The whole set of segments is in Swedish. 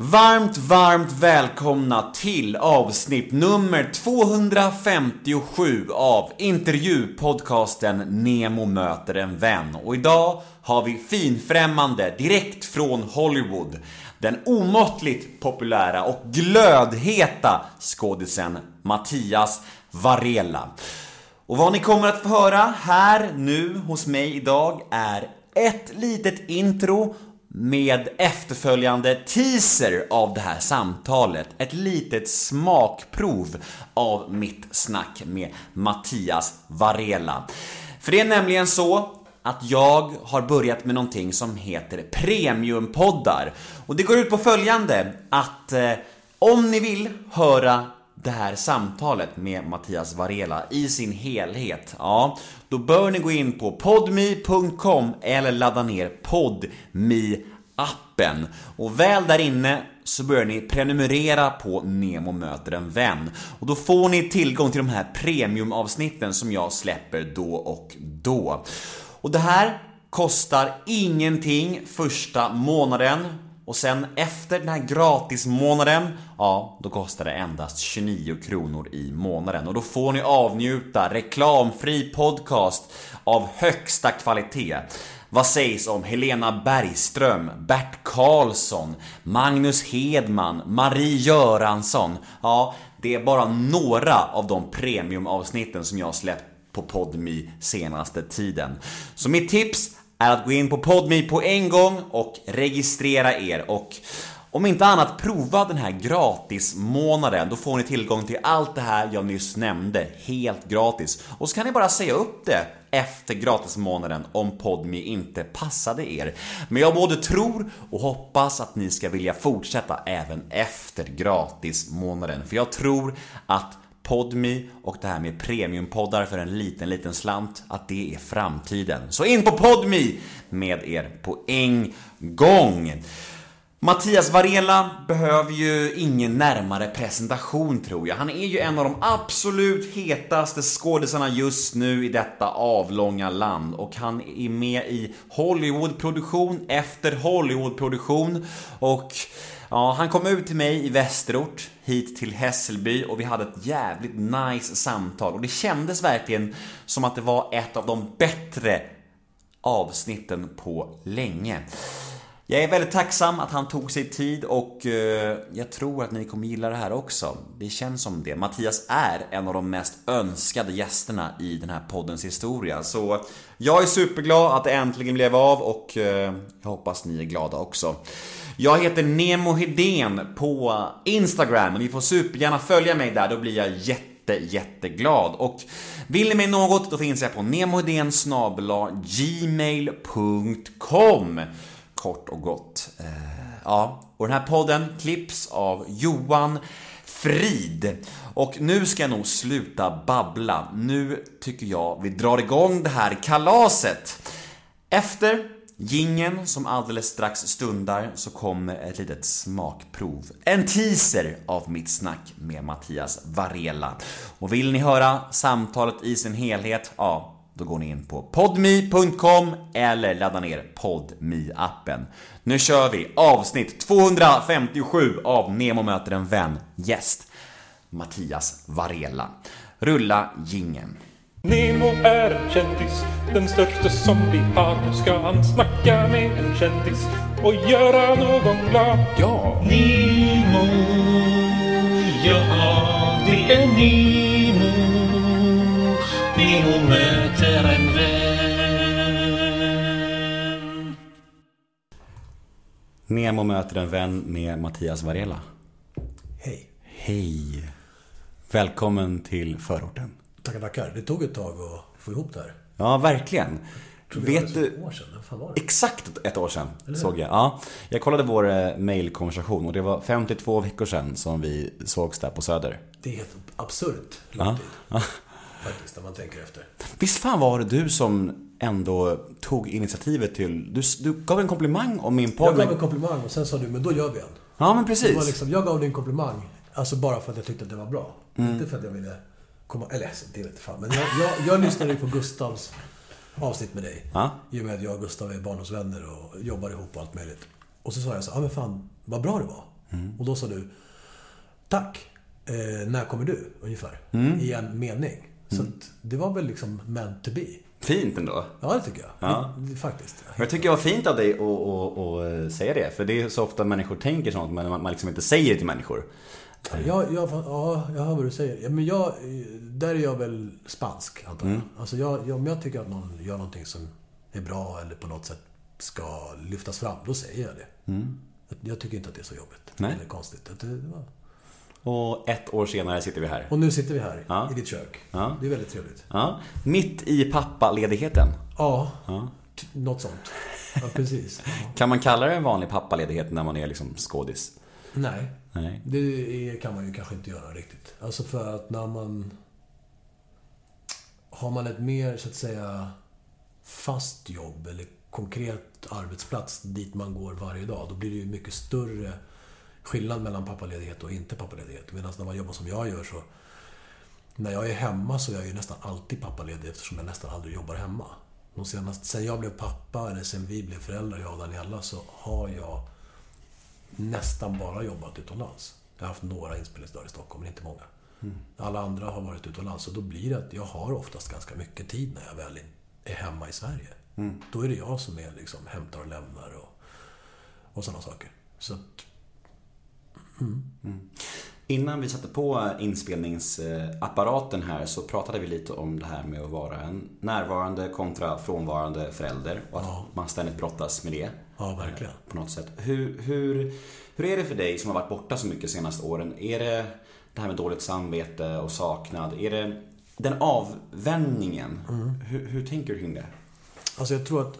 Varmt, varmt välkomna till avsnitt nummer 257 av intervjupodcasten Nemo möter en vän. Och idag har vi finfrämmande direkt från Hollywood den omåttligt populära och glödheta skådisen Mattias Varela. Och vad ni kommer att få höra här nu hos mig idag är ett litet intro med efterföljande teaser av det här samtalet. Ett litet smakprov av mitt snack med Mattias Varela. För det är nämligen så att jag har börjat med någonting som heter Premiumpoddar. Och det går ut på följande att eh, om ni vill höra det här samtalet med Mattias Varela i sin helhet, ja, då bör ni gå in på podme.com eller ladda ner podme appen. Och väl där inne så börjar ni prenumerera på Nemo möter en vän. Och då får ni tillgång till de här premiumavsnitten som jag släpper då och då. Och det här kostar ingenting första månaden och sen efter den här gratismånaden, ja, då kostar det endast 29 kronor i månaden. Och då får ni avnjuta reklamfri podcast av högsta kvalitet. Vad sägs om Helena Bergström, Bert Karlsson, Magnus Hedman, Marie Göransson? Ja, det är bara några av de premiumavsnitten som jag släppt på Podmi senaste tiden. Så mitt tips är att gå in på PodMe på en gång och registrera er och om inte annat, prova den här gratismånaden. Då får ni tillgång till allt det här jag nyss nämnde, helt gratis. Och så kan ni bara säga upp det efter gratismånaden om Podmi inte passade er. Men jag både tror och hoppas att ni ska vilja fortsätta även efter gratismånaden. För jag tror att Podmi och det här med premiumpoddar för en liten, liten slant, att det är framtiden. Så in på Podmi med er på en gång! Mattias Varela behöver ju ingen närmare presentation tror jag. Han är ju en av de absolut hetaste skådisarna just nu i detta avlånga land och han är med i Hollywoodproduktion efter Hollywoodproduktion och ja, han kom ut till mig i Västerort hit till Hässelby och vi hade ett jävligt nice samtal och det kändes verkligen som att det var ett av de bättre avsnitten på länge. Jag är väldigt tacksam att han tog sig tid och eh, jag tror att ni kommer gilla det här också. Det känns som det. Mattias är en av de mest önskade gästerna i den här poddens historia. Så jag är superglad att det äntligen blev av och eh, jag hoppas ni är glada också. Jag heter Nemo Hedén på Instagram och ni får supergärna följa mig där, då blir jag jätte, jätteglad. Och vill ni mig något, då finns jag på nemohedén gmail.com kort och gott. Eh, ja, och den här podden klipps av Johan Frid. Och nu ska jag nog sluta babbla. Nu tycker jag vi drar igång det här kalaset. Efter gingen som alldeles strax stundar så kommer ett litet smakprov. En teaser av mitt snack med Mattias Varela. Och vill ni höra samtalet i sin helhet, ja, då går ni in på podmi.com eller laddar ner podmi appen Nu kör vi avsnitt 257 av Nemo möter en vän. Gäst Mattias Varela. Rulla gingen. Nemo är en kändis, den största som vi har. Nu ska han snacka med en kändis och göra någon glad. Ja! Nemo, ja det är Nemo. Nemo möter en vän. Nemo möter en vän med Mattias Varela. Hej. Hej! Välkommen till förorten. Tackar. Det tog ett tag att få ihop det här. Ja, verkligen. Vet det du... ett år sedan? Det? Exakt ett år sedan såg jag. Ja, jag kollade vår eh, mailkonversation och det var 52 veckor sedan som vi sågs där på Söder. Det är helt absurt lång Ja. tid. Ja. Faktiskt, när man tänker efter. Visst fan var det du som ändå tog initiativet till... Du, du gav en komplimang om min podd. Jag gav en komplimang och sen sa du, men då gör vi en. Ja, men Det precis. var liksom, jag gav dig en komplimang, alltså bara för att jag tyckte att det var bra. Mm. Inte för att jag ville komma... Eller alltså, det vet fan. Men jag, jag, jag lyssnade ju på Gustavs avsnitt med dig. Ja. I och med att jag och Gustav är barndomsvänner och jobbar ihop och allt möjligt. Och så sa jag så ja men fan, vad bra det var. Och då sa du, tack, eh, när kommer du? Ungefär. Mm. I en mening. Så att det var väl liksom meant to be. Fint ändå. Ja, det tycker jag. Ja. Det, faktiskt. Och Jag tycker det var fint av dig att, att, att säga det. För det är så ofta människor tänker sånt, men man man liksom inte säger det till människor. Ja, jag, ja, jag hör vad du säger. Ja, men jag, där är jag väl spansk, antar jag. Mm. Alltså jag, om jag tycker att någon gör någonting som är bra eller på något sätt ska lyftas fram, då säger jag det. Jag- Jag tycker inte att det är så jobbigt. Nej. Eller konstigt. Att det, var... Och ett år senare sitter vi här. Och nu sitter vi här Ja. i ditt kök. Ja. Det är väldigt trevligt. Ja. Mitt i pappaledigheten. Ja, Ja. något sånt. Ja, precis. Ja. Kan man kalla det en vanlig pappaledighet när man är liksom skådis? Nej, Nej. det kan man ju kanske inte göra riktigt. Alltså för att när man... Har man ett mer, så att säga, fast jobb eller konkret arbetsplats dit man går varje dag, då blir det ju mycket större skillnad mellan pappaledighet och inte pappaledighet. Medan när man jobbar som jag gör så... När jag är hemma så är jag ju nästan alltid pappaledig eftersom jag nästan aldrig jobbar hemma. De senaste, sen jag blev pappa, eller sen vi blev föräldrar, jag och Daniela, så har jag nästan bara jobbat utomlands. Jag har haft några inspelningsdagar i Stockholm, men inte många. Alla andra har varit utomlands och då blir det att jag har oftast ganska mycket tid när jag väl är hemma i Sverige. Då är det jag som är liksom hämtar och lämnar och, och sådana saker. Så att, Innan vi satte på inspelningsapparaten här så pratade vi lite om det här med att vara en närvarande kontra frånvarande förälder och att Ja. man ständigt brottas med det. Ja, verkligen. På något sätt. Hur, hur, hur är det för dig som har varit borta så mycket de senaste åren? Är det det här med dåligt samvete och saknad? Är det den avvändningen? Hur, hur tänker du kring det? Alltså jag tror att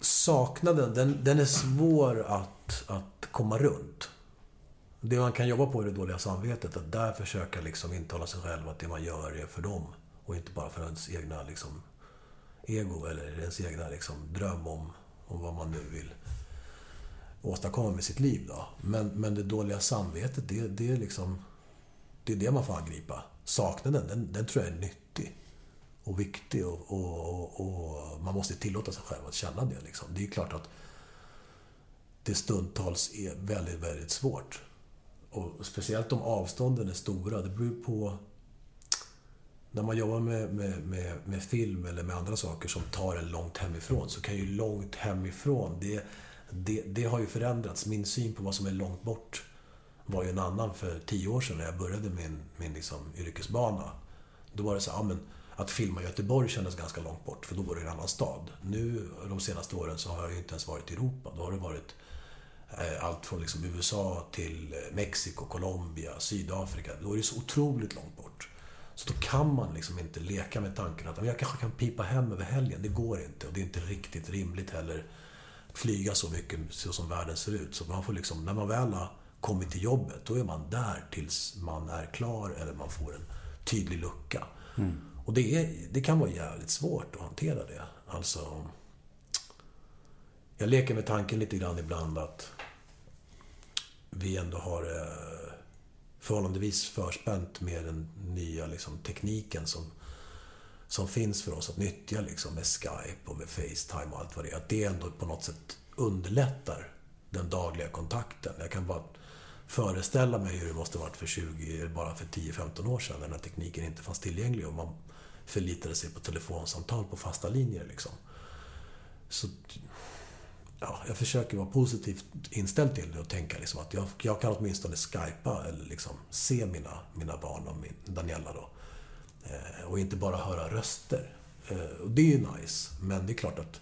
saknaden, den, den är svår att, att komma runt. Det man kan jobba på är det dåliga samvetet. Att där försöka liksom intala sig själv att det man gör är för dem. Och inte bara för ens egna liksom, ego eller ens egna liksom, dröm om, om vad man nu vill åstadkomma med sitt liv. Då. Men, men det dåliga samvetet, det, det är liksom... Det är det man får angripa. Saknaden, den, den tror jag är nyttig och viktig och, och, och, och man måste tillåta sig själv att känna det. Liksom. Det är klart att det stundtals är väldigt, väldigt svårt. Och speciellt om avstånden är stora. Det beror på... När man jobbar med, med, med, med film eller med andra saker som tar en långt hemifrån så kan ju långt hemifrån, det, det, det har ju förändrats. Min syn på vad som är långt bort var ju en annan för tio år sedan när jag började min, min liksom yrkesbana. Då var det så här, ja, men att filma i Göteborg kändes ganska långt bort, för då var det en annan stad. Nu, de senaste åren, så har jag ju inte ens varit i Europa. Då har det varit eh, allt från liksom USA till eh, Mexiko, Colombia, Sydafrika. Då är det så otroligt långt bort. Så då kan man liksom inte leka med tanken att "Men jag kanske kan pipa hem över helgen. Det går inte och det är inte riktigt rimligt heller flyga så mycket så som världen ser ut. Så man får liksom, när man väl har kommit till jobbet, då är man där tills man är klar eller man får en tydlig lucka. Och det, är, det kan vara jävligt svårt att hantera det. Alltså... Jag leker med tanken lite grann ibland att vi ändå har eh, förhållandevis förspänt med den nya liksom, tekniken som, som finns för oss att nyttja liksom, med Skype och med Facetime och allt vad det är. Att det ändå på något sätt underlättar den dagliga kontakten. Jag kan bara föreställa mig hur det måste varit för 20, eller bara för 10-15 år sedan när den här tekniken inte fanns tillgänglig och man förlitade sig på telefonsamtal på fasta linjer. Liksom. Så ja, jag försöker vara positivt inställd till det och tänka liksom att jag, jag kan åtminstone skypa eller liksom se mina, mina barn och min, Daniela då. Eh, och inte bara höra röster. Eh, och det är ju nice, men det är klart att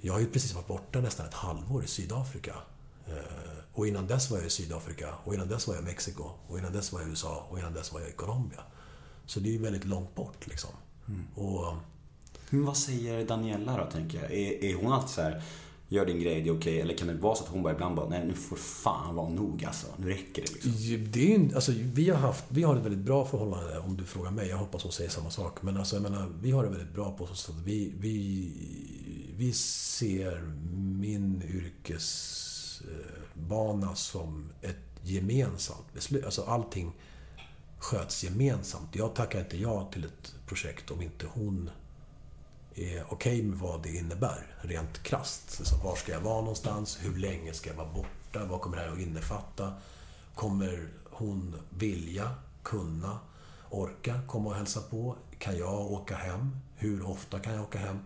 jag har ju precis varit borta nästan ett halvår i Sydafrika. Eh, och innan dess var jag i Sydafrika, och innan dess var jag i Mexiko, och innan dess var jag i USA, och innan dess var jag i Colombia. Så det är ju väldigt långt bort liksom. Och men vad säger Daniela då, tänker jag? Är, är hon alltid så här, gör din grej, det är okej? Eller kan det vara så att hon bara ibland bara, nej nu får det fan vara nog alltså. Nu räcker det liksom. Det är ju, alltså, vi, har haft, vi har ett väldigt bra förhållande om du frågar mig. Jag hoppas hon säger samma sak. Men alltså, jag menar, vi har det väldigt bra på så sätt att vi, vi, vi ser min yrkesbana som ett gemensamt beslut. Alltså allting sköts gemensamt. Jag tackar inte ja till ett projekt om inte hon är okej med vad det innebär, rent krasst. Alltså, var ska jag vara någonstans? Hur länge ska jag vara borta? Vad kommer det här att innefatta? Kommer hon vilja, kunna, orka komma och hälsa på? Kan jag åka hem? Hur ofta kan jag åka hem?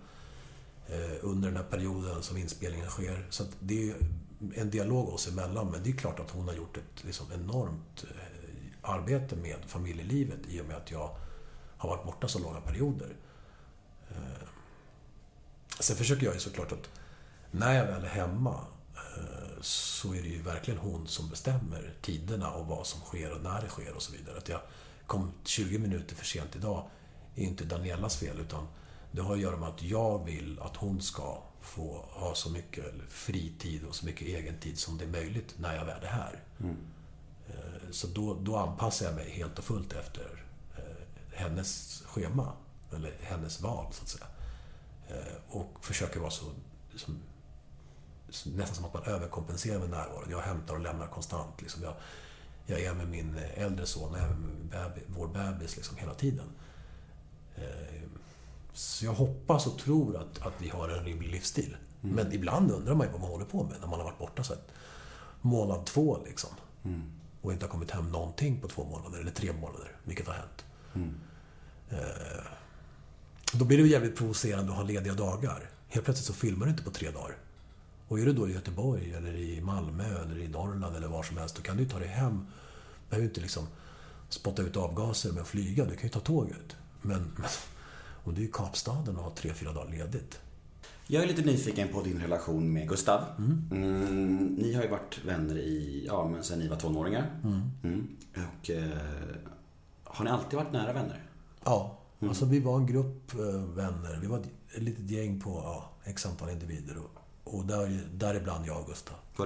Eh, under den här perioden som inspelningen sker. Så att det är en dialog oss emellan, men det är klart att hon har gjort ett liksom, enormt eh, arbete med familjelivet i och med att jag har varit borta så långa perioder. Eh, Sen försöker jag ju såklart att när jag väl är hemma eh, så är det ju verkligen hon som bestämmer tiderna och vad som sker och när det sker och så vidare. Att jag kom 20 minuter för sent idag är inte Danielas fel utan det har att göra med att jag vill att hon ska få ha så mycket fritid och så mycket egen tid som det är möjligt när jag väl är här. Eh, Så då, då anpassar jag mig helt och fullt efter eh, hennes schema, eller hennes val så att säga. Eh, Och försöker vara så, som, nästan som att man överkompenserar med närvaron. Jag hämtar och lämnar konstant. Liksom jag, jag är med min äldre son och även med bebis, vår bebis liksom hela tiden. Eh, Så jag hoppas och tror att, att vi har en rimlig livsstil. Men ibland undrar man ju vad man håller på med när man har varit borta så ett månad två liksom. Och inte har kommit hem någonting på två månader eller tre månader, vilket har hänt. Eh, Då blir det jävligt provocerande att ha lediga dagar. Helt plötsligt så filmar du inte på tre dagar. Och är du då i Göteborg eller i Malmö eller i Norrland eller var som helst, då kan du ta dig hem. Du behöver inte liksom spotta ut avgaser med att flyga. Du kan ju ta tåget. Men, men om du är i Kapstaden och har tre, fyra dagar ledigt. Jag är lite nyfiken på din relation med Gustav. Mm, ni har ju varit vänner i, ja, men sen ni var tonåringar. Mm. Och eh, har ni alltid varit nära vänner? Ja, Mm. alltså vi var en grupp eh, vänner. Vi var ett litet gäng på ja, x antal individer. Och, och där, däribland jag och Gustav.